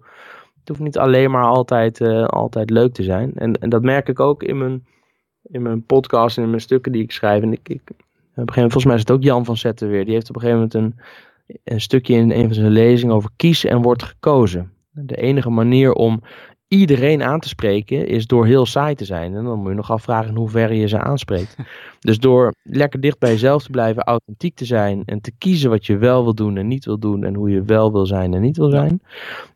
Het hoeft niet alleen maar altijd, uh, altijd leuk te zijn. En, en dat merk ik ook in mijn in mijn podcast en in mijn stukken die ik schrijf. En ik, ik, op een gegeven volgens mij is het ook Jan van Zetten weer. Die heeft op een gegeven moment een, een stukje in een van zijn lezingen over kiezen en wordt gekozen. De enige manier om iedereen aan te spreken is door heel saai te zijn. En dan moet je nog afvragen in hoeverre je ze aanspreekt. Dus door lekker dicht bij jezelf te blijven, authentiek te zijn en te kiezen wat je wel wil doen en niet wil doen en hoe je wel wil zijn en niet wil zijn.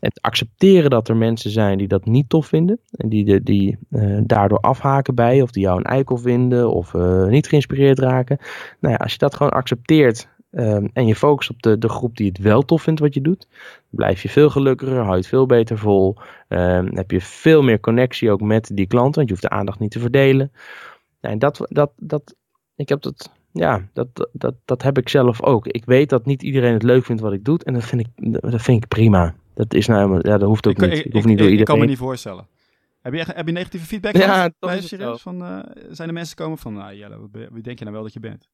En te accepteren dat er mensen zijn die dat niet tof vinden en die, de, die uh, daardoor afhaken bij of die jou een eikel vinden of uh, niet geïnspireerd raken. Nou ja, als je dat gewoon accepteert Um, en je focust op de, de groep die het wel tof vindt wat je doet. Blijf je veel gelukkiger, hou je het veel beter vol. Um, heb je veel meer connectie ook met die klanten, want je hoeft de aandacht niet te verdelen. En dat, dat, dat, ik heb dat, ja, dat, dat, dat heb ik zelf ook. Ik weet dat niet iedereen het leuk vindt wat ik doe en dat vind ik, dat vind ik prima. Dat is nou, ja, dat hoeft ook ik, niet. Ik, hoef niet door iedereen. Ik kan me niet voorstellen. Heb je, heb je negatieve feedback ja, gehad? serieus? Van, uh, zijn er mensen komen van, nou Jelle, wie denk je nou wel dat je bent?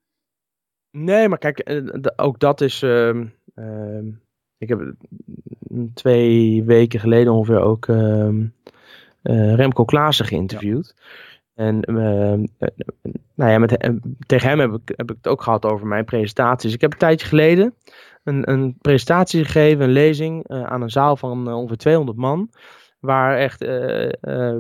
Nee, maar kijk, eh, ook dat is. Uh, uh, ik heb twee weken geleden ongeveer ook uh, Remco Klaassen geïnterviewd. Ja. En ehm, eh, nou ja, met, tegen hem heb ik, heb ik het ook gehad over mijn presentaties. Ik heb een tijdje geleden een, een presentatie gegeven, een lezing aan een zaal van ongeveer 200 man. Waar echt uh, uh,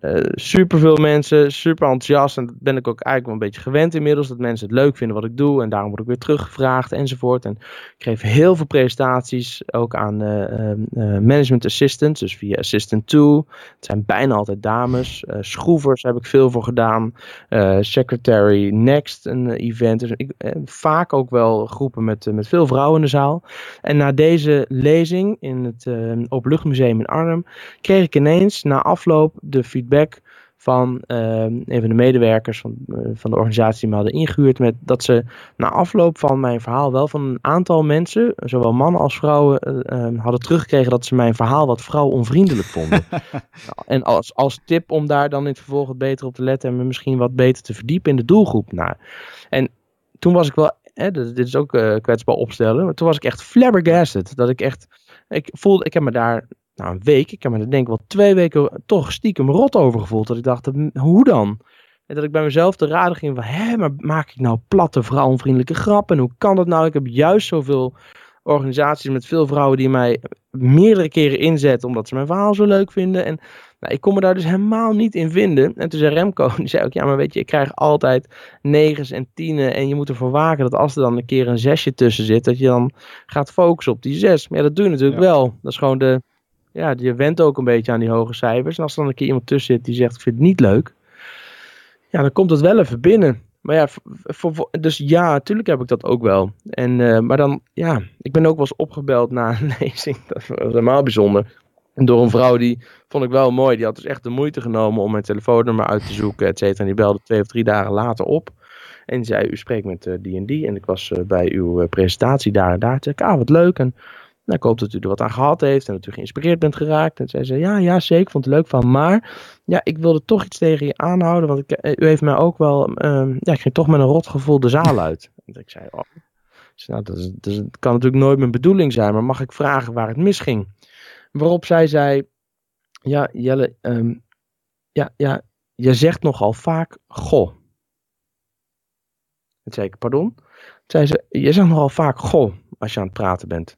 uh, super veel mensen, super enthousiast. En dat ben ik ook eigenlijk wel een beetje gewend inmiddels. Dat mensen het leuk vinden wat ik doe. En daarom word ik weer teruggevraagd enzovoort. En ik geef heel veel presentaties ook aan management assistants. Dus via Assistant 2. Het zijn bijna altijd dames. schroevers heb ik veel voor gedaan. Secretary Next, een event. Dus ik, vaak ook wel groepen met, met veel vrouwen in de zaal. En na deze lezing in het Openluchtmuseum in Arnhem kreeg ik ineens na afloop de feedback van uh, een van de medewerkers van, uh, van de organisatie die me hadden ingehuurd. Met dat ze na afloop van mijn verhaal wel van een aantal mensen, zowel mannen als vrouwen, uh, hadden teruggekregen dat ze mijn verhaal wat vrouwonvriendelijk vonden. en als, als tip om daar dan in het vervolg wat beter op te letten en me misschien wat beter te verdiepen in de doelgroep. Nou, en toen was ik wel, hè, dit, dit is ook kwetsbaar opstellen, maar toen was ik echt flabbergasted. Dat ik echt, ik voelde, ik heb me daar nou, een week, ik heb me er denk ik wel twee weken toch stiekem rot over gevoeld. Dat ik dacht, hoe dan? En dat ik bij mezelf te raden ging van, hé, maar maak ik nou platte vrouwenvriendelijke grappen? En hoe kan dat nou? Ik heb juist zoveel organisaties met veel vrouwen die mij meerdere keren inzetten omdat ze mijn verhaal zo leuk vinden. En nou, ik kon me daar dus helemaal niet in vinden. En toen zei Remco, die zei ook, ja maar weet je, ik krijg altijd negens en tienen. En je moet ervoor waken dat als er dan een keer een zesje tussen zit, dat je dan gaat focussen op die zes. Maar ja, dat doe je natuurlijk wel. Dat is gewoon de, ja, je went ook een beetje aan die hoge cijfers. En als er dan een keer iemand tussen zit die zegt, ik vind het niet leuk. Ja, dan komt het wel even binnen. Maar ja, dus ja, natuurlijk heb ik dat ook wel. En, uh, maar dan, ja, ik ben ook wel eens opgebeld na een lezing. Dat was helemaal bijzonder. En door een vrouw die vond ik wel mooi. Die had dus echt de moeite genomen om mijn telefoonnummer uit te zoeken, et cetera. En die belde twee of drie dagen later op. En zei, u spreekt met die en die. En ik was uh, bij uw presentatie daar en daar. Toen zei ik, ah, wat leuk. En nou, ik hoop dat u er wat aan gehad heeft en dat u geïnspireerd bent geraakt. En zei ze, ja, ja, zeker, vond het leuk van. Maar, ja, ik wilde toch iets tegen je aanhouden, want ik, eh, u heeft mij ook wel, um, ja, ik ging toch met een rotgevoel de zaal uit. En ik zei, oh, nou, dat, is, dat, kan natuurlijk nooit mijn bedoeling zijn, maar mag ik vragen waar het misging? Waarop zij zei, ja, Jelle, um, ja, ja, je zegt nogal vaak, goh. En zei ik, pardon? Zei ze, je zegt nogal vaak, goh, als je aan het praten bent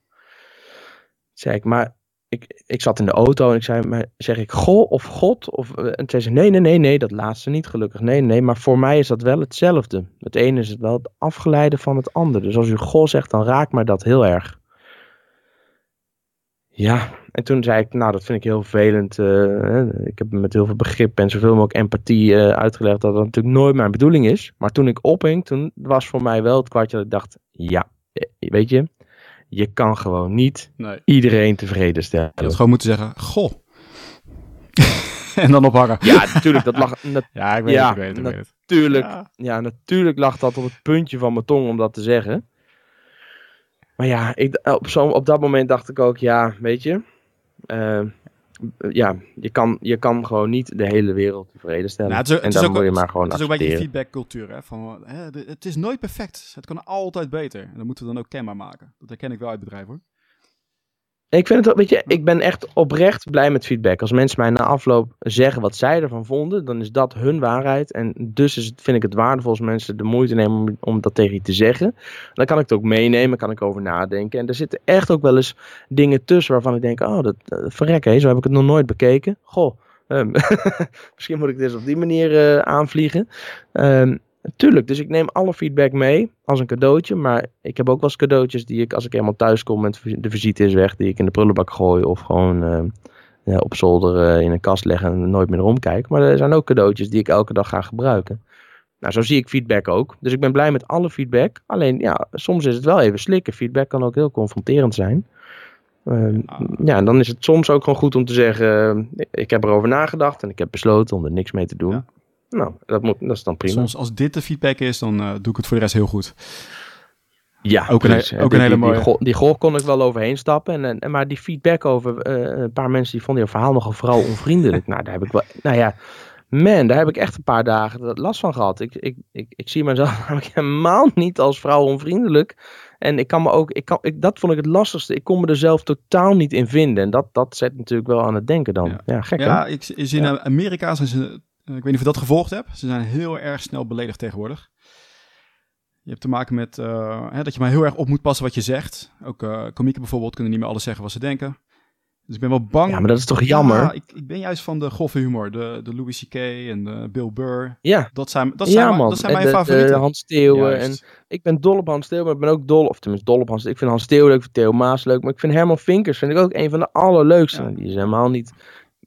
zei ik, maar ik, ik zat in de auto en ik zei, maar zeg ik goh of god? Of, eh, en zei ze, nee, nee, nee, nee, dat laatste niet gelukkig. Nee, nee, maar voor mij is dat wel hetzelfde. Het ene is het wel het afgeleide van het ander. Dus als u goh zegt, dan raakt mij dat heel erg. Ja, en toen zei ik, nou dat vind ik heel vervelend. eh, ik heb met heel veel begrip en zoveel mogelijk empathie eh, uitgelegd dat dat natuurlijk nooit mijn bedoeling is. Maar toen ik ophing, toen was voor mij wel het kwartje dat ik dacht, ja, weet je, je kan gewoon niet Nee. iedereen tevreden stellen. Je had gewoon moeten zeggen, goh. en dan ophangen. Ja, natuurlijk, dat lag Ja, ik weet Ja, het, ik weet het, ik natuurlijk, Ja. ja, natuurlijk lag dat op het puntje van mijn tong om dat te zeggen. Maar ja, ik, op, zo, op dat moment dacht ik ook, ja, weet je, eh, ja, je kan, je kan gewoon niet de hele wereld tevreden stellen. Nou, het is ook- en dan moet je maar gewoon Het is ook een beetje feedbackcultuur. Hè? Van, hè, het is nooit perfect. Het kan altijd beter. En dat moeten we dan ook kenbaar maken. Dat herken ik wel uit bedrijven hoor. Ik vind het, wel- weet je, ik ben echt oprecht blij met feedback. Als mensen mij na afloop zeggen wat zij ervan vonden, dan is dat hun waarheid. En dus is het, vind ik het waardevol als mensen de moeite nemen om, om dat tegen je te zeggen. Dan kan ik het ook meenemen, kan ik over nadenken. En er zitten echt ook wel eens dingen tussen waarvan ik denk, oh, dat uh, verrek, hé, zo heb ik het nog nooit bekeken. Goh, ehm, misschien moet ik dit op die manier eh, aanvliegen. Ehm, Tuurlijk, dus ik neem alle feedback mee als een cadeautje. Maar ik heb ook wel eens cadeautjes die ik, als ik eenmaal thuis kom en de visite is weg, die ik in de prullenbak gooi of gewoon eh, ja, op zolder eh, in een kast leg en nooit meer omkijk. Maar er zijn ook cadeautjes die ik elke dag ga gebruiken. Nou, zo zie ik feedback ook. Dus ik ben blij met alle feedback. Alleen, ja, soms is het wel even slikken. Feedback kan ook heel confronterend zijn. Uh, ja, en dan is het soms ook gewoon goed om te zeggen: uh, Ik heb erover nagedacht en ik heb besloten om er niks mee te doen. Ja. Nou, dat, moet, dat is dan prima. Soms als dit de feedback is, dan uh, doe ik het voor de rest heel goed. Ja, ook een, ook die, een hele mooie. Die, golf, die golf kon ik wel overheen stappen. En, en, maar die feedback over uh, een paar mensen die vonden je verhaal nogal vooral onvriendelijk. nou, daar heb ik wel. Nou ja, man, daar heb ik echt een paar dagen last van gehad. Ik, ik, ik, ik zie mezelf namelijk helemaal niet als vrouw onvriendelijk. En ik kan me ook, ik kan, ik, dat vond ik het lastigste. Ik kon me er zelf totaal niet in vinden. En dat, dat zet natuurlijk wel aan het denken dan. Ja, ja gek Ja, hè? ik, zie in Amerika zijn ze, ik weet niet of je dat gevolgd hebt. Ze zijn heel erg snel beledigd tegenwoordig. Je hebt te maken met uh, hè, dat je maar heel erg op moet passen wat je zegt. Ook uh, komieken bijvoorbeeld kunnen niet meer alles zeggen wat ze denken. Dus ik ben wel bang. Ja, maar dat is toch jammer? Ja, ik, ik ben juist van de grove humor. De, de Louis C.K. en de Bill Burr. Ja. Dat zijn, dat zijn, ja. Dat zijn mijn de, favorieten. De Hans Steeuwen. En ik ben dol op Hans Steeuwen, maar ik ben ook dol, of tenminste dol op Hans Ik vind Hans Steeuwen leuk, ik vind Theo Maas leuk. Maar ik vind Herman Vinkers vind ik ook een van de allerleukste. Ja. Die is helemaal niet,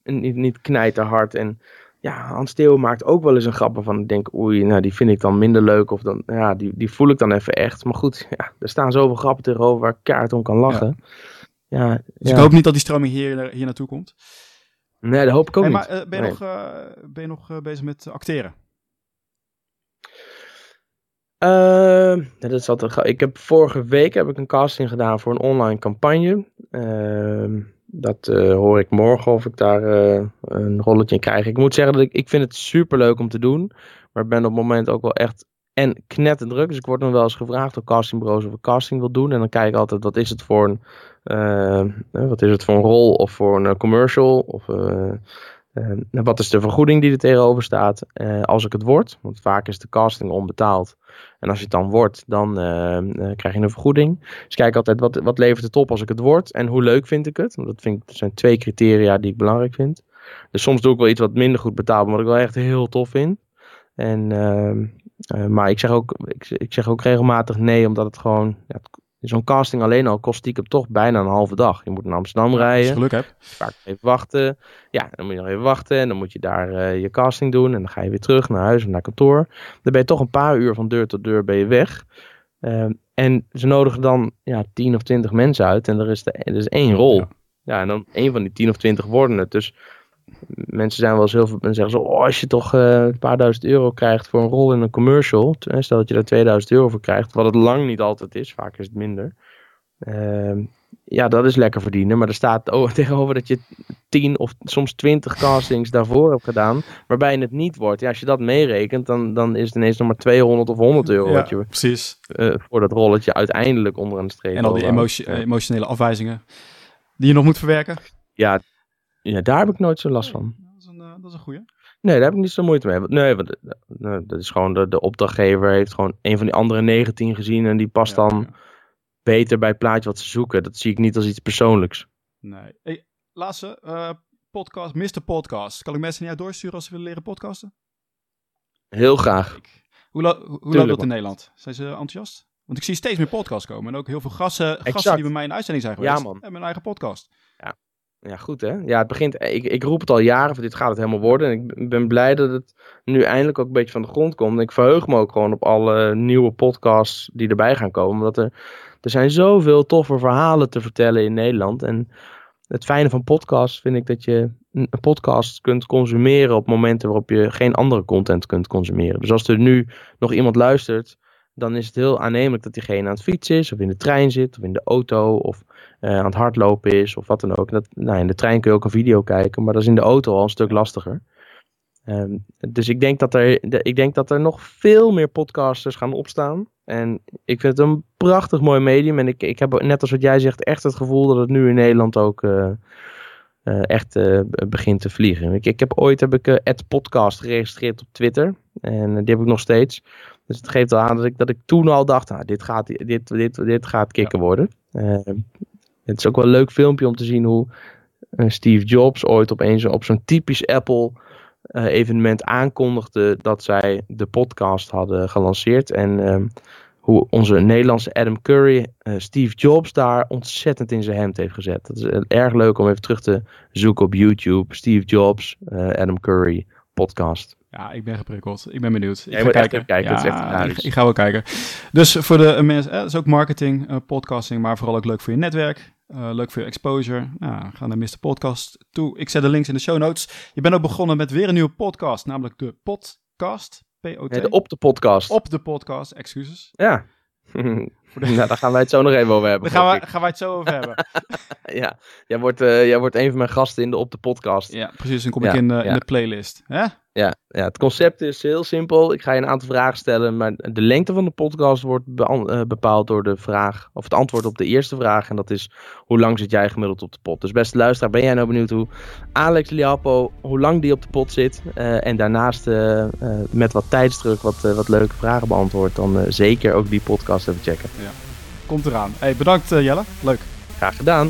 niet, niet knijterhard. En ja, Hans Theo maakt ook wel eens een grap van ik denk, oei, nou die vind ik dan minder leuk. Of dan, ja, die, die voel ik dan even echt. Maar goed, ja, er staan zoveel grappen tegenover waar ik kaart om kan lachen. Ja. Ja, dus ja. ik hoop niet dat die stroming hier, hier naartoe komt. Nee, dat hoop ik ook hey, niet. Maar uh, ben, je nee. nog, uh, ben je nog uh, bezig met acteren? Uh, dat is altijd, ik heb vorige week heb ik een casting gedaan voor een online campagne. Uh, dat uh, hoor ik morgen of ik daar uh, een rolletje in krijg. Ik moet zeggen dat ik, ik vind het super leuk om te doen. Maar ben op het moment ook wel echt en knetterdruk. Dus ik word nog wel eens gevraagd door castingbureaus of ik casting wil doen. En dan kijk ik altijd wat is het voor een, uh, wat is het voor een rol of voor een commercial. Of wat is de vergoeding die er tegenover staat als ik het word. Want vaak is de casting onbetaald. En als je het dan wordt, dan uh, krijg je een vergoeding. Dus kijk altijd wat, wat levert het op als ik het word en hoe leuk vind ik het. Want dat, vind zijn twee criteria die ik belangrijk vind. Dus soms doe ik wel iets wat minder goed betaald, maar wat ik wel echt heel tof vind. En, uh, maar ik zeg, ook, ik, ik, zeg ook regelmatig nee, omdat het gewoon... Ja, Zo'n casting alleen al kost stiekem toch bijna een halve dag. Je moet naar Amsterdam rijden. Als je geluk hebt. Vaak even wachten. Ja, dan moet je nog even wachten. En dan moet je daar uh, je casting doen. En dan ga je weer terug naar huis of naar kantoor. Dan ben je toch een paar uur van deur tot deur ben je weg. Uh, en ze nodigen dan ja, 10 of 20 mensen uit. En er is, de, er is één rol. Ja. ja, en dan één van die 10 of 20 worden het. Dus mensen zijn wel eens heel veel. En zeggen zo: oh, als je toch uh, een paar duizend euro krijgt voor een rol in een commercial. Stel dat je daar 2000 euro voor krijgt. Wat het lang niet altijd is. Vaak is het minder. Uh, ja, dat is lekker verdienen. Maar er staat oh, tegenover dat je 10 of soms 20 castings daarvoor hebt gedaan. Waarbij het niet wordt. Ja, als je dat meerekent, dan, dan is het ineens nog maar 200 of 100 euro. Ja, wat je, precies. Uh, voor dat rolletje uiteindelijk onderaan de streep. En al die emotio emotionele afwijzingen die je nog moet verwerken. Ja, ja, daar heb ik nooit zo last van. Dat is een, uh, dat is een goeie. Nee, daar heb ik niet zo moeite mee. Nee, want, nee dat is gewoon de, de opdrachtgever heeft gewoon een van die andere 19 gezien en die past ja, dan ja. beter bij het plaatje wat ze zoeken. Dat zie ik niet als iets persoonlijks. Nee. Hey, laatste uh, podcast, Mr. Podcast. Kan ik mensen niet uit doorsturen als ze willen leren podcasten? Heel graag. Hoe, lo hoe loopt dat in Nederland? Zijn ze enthousiast? Want ik zie steeds meer podcasts komen. En ook heel veel gasten, gasten die bij mij in uitzending zijn geweest. Ja, man. En mijn eigen podcast. Ja. Goed hè. Ja, het begint. Ik, ik roep het al jaren, van dit gaat het helemaal worden. En ik ben blij dat het nu eindelijk ook een beetje van de grond komt. En ik verheug me ook gewoon op alle nieuwe podcasts die erbij gaan komen. Omdat er, er zijn zoveel toffe verhalen te vertellen in Nederland. En het fijne van podcasts vind ik dat je een podcast kunt consumeren op momenten waarop je geen andere content kunt consumeren. Dus als er nu nog iemand luistert, dan is het heel aannemelijk dat diegene aan het fietsen is, of in de trein zit, of in de auto, of uh, aan het hardlopen is, of wat dan ook. Dat, nou, in de trein kun je ook een video kijken, maar dat is in de auto al een stuk lastiger. Um, dus ik denk, dat er, ik denk dat er nog veel meer podcasters gaan opstaan. En ik vind het een prachtig mooi medium. En ik, ik heb net als wat jij zegt echt het gevoel dat het nu in Nederland ook uh, uh, echt uh, begint te vliegen. Ik, ik heb ooit heb ik het podcast geregistreerd op Twitter. En die heb ik nog steeds. Dus het geeft al aan dat ik, dat ik toen al dacht, nou, dit, gaat, dit, dit, dit gaat kicken ja. worden. Ehm, het is ook wel een leuk filmpje om te zien hoe Steve Jobs ooit opeens op zo'n typisch Apple uh, evenement aankondigde dat zij de podcast hadden gelanceerd. En uh, hoe onze Nederlandse Adam Curry uh, Steve Jobs daar ontzettend in zijn hemd heeft gezet. Dat is erg leuk om even terug te zoeken op YouTube. Steve Jobs, Adam Curry podcast. Ja, ik ben geprikkeld. Ik ben benieuwd. Ik ga kijken. kijken. Ja, ik, ik, ga wel kijken. Dus voor de mensen, het is ook marketing, podcasting, maar vooral ook leuk voor je netwerk. Uh, leuk voor je exposure. Nou, ga naar Mr. Podcast toe. Ik zet de links in de show notes. Je bent ook begonnen met weer een nieuwe podcast, namelijk de Podcast. P-O-T. Nee, de op de podcast. Op de podcast, excuses. Ja. Nou, daar gaan wij het zo nog even over hebben. Daar gaan, we, gaan wij het zo over hebben. ja, jij wordt, uh, jij wordt een van mijn gasten in de op de podcast. Ja, precies. Dan kom ja, ik in, uh, ja. in de playlist. Hè? Ja, ja, het concept is heel simpel. Ik ga je een aantal vragen stellen, maar de lengte van de podcast wordt be bepaald door de vraag, of het antwoord op de eerste vraag. En dat is, hoe lang zit jij gemiddeld op de pot? Dus beste luisteraar, ben jij nou benieuwd hoe Alex Liapo, hoe lang die op de pot zit? Uh, en daarnaast uh, uh, met wat tijdsdruk wat, wat leuke vragen beantwoordt, dan zeker ook die podcast even checken. Ja, komt eraan. Hey, bedankt Jelle, leuk. Graag gedaan.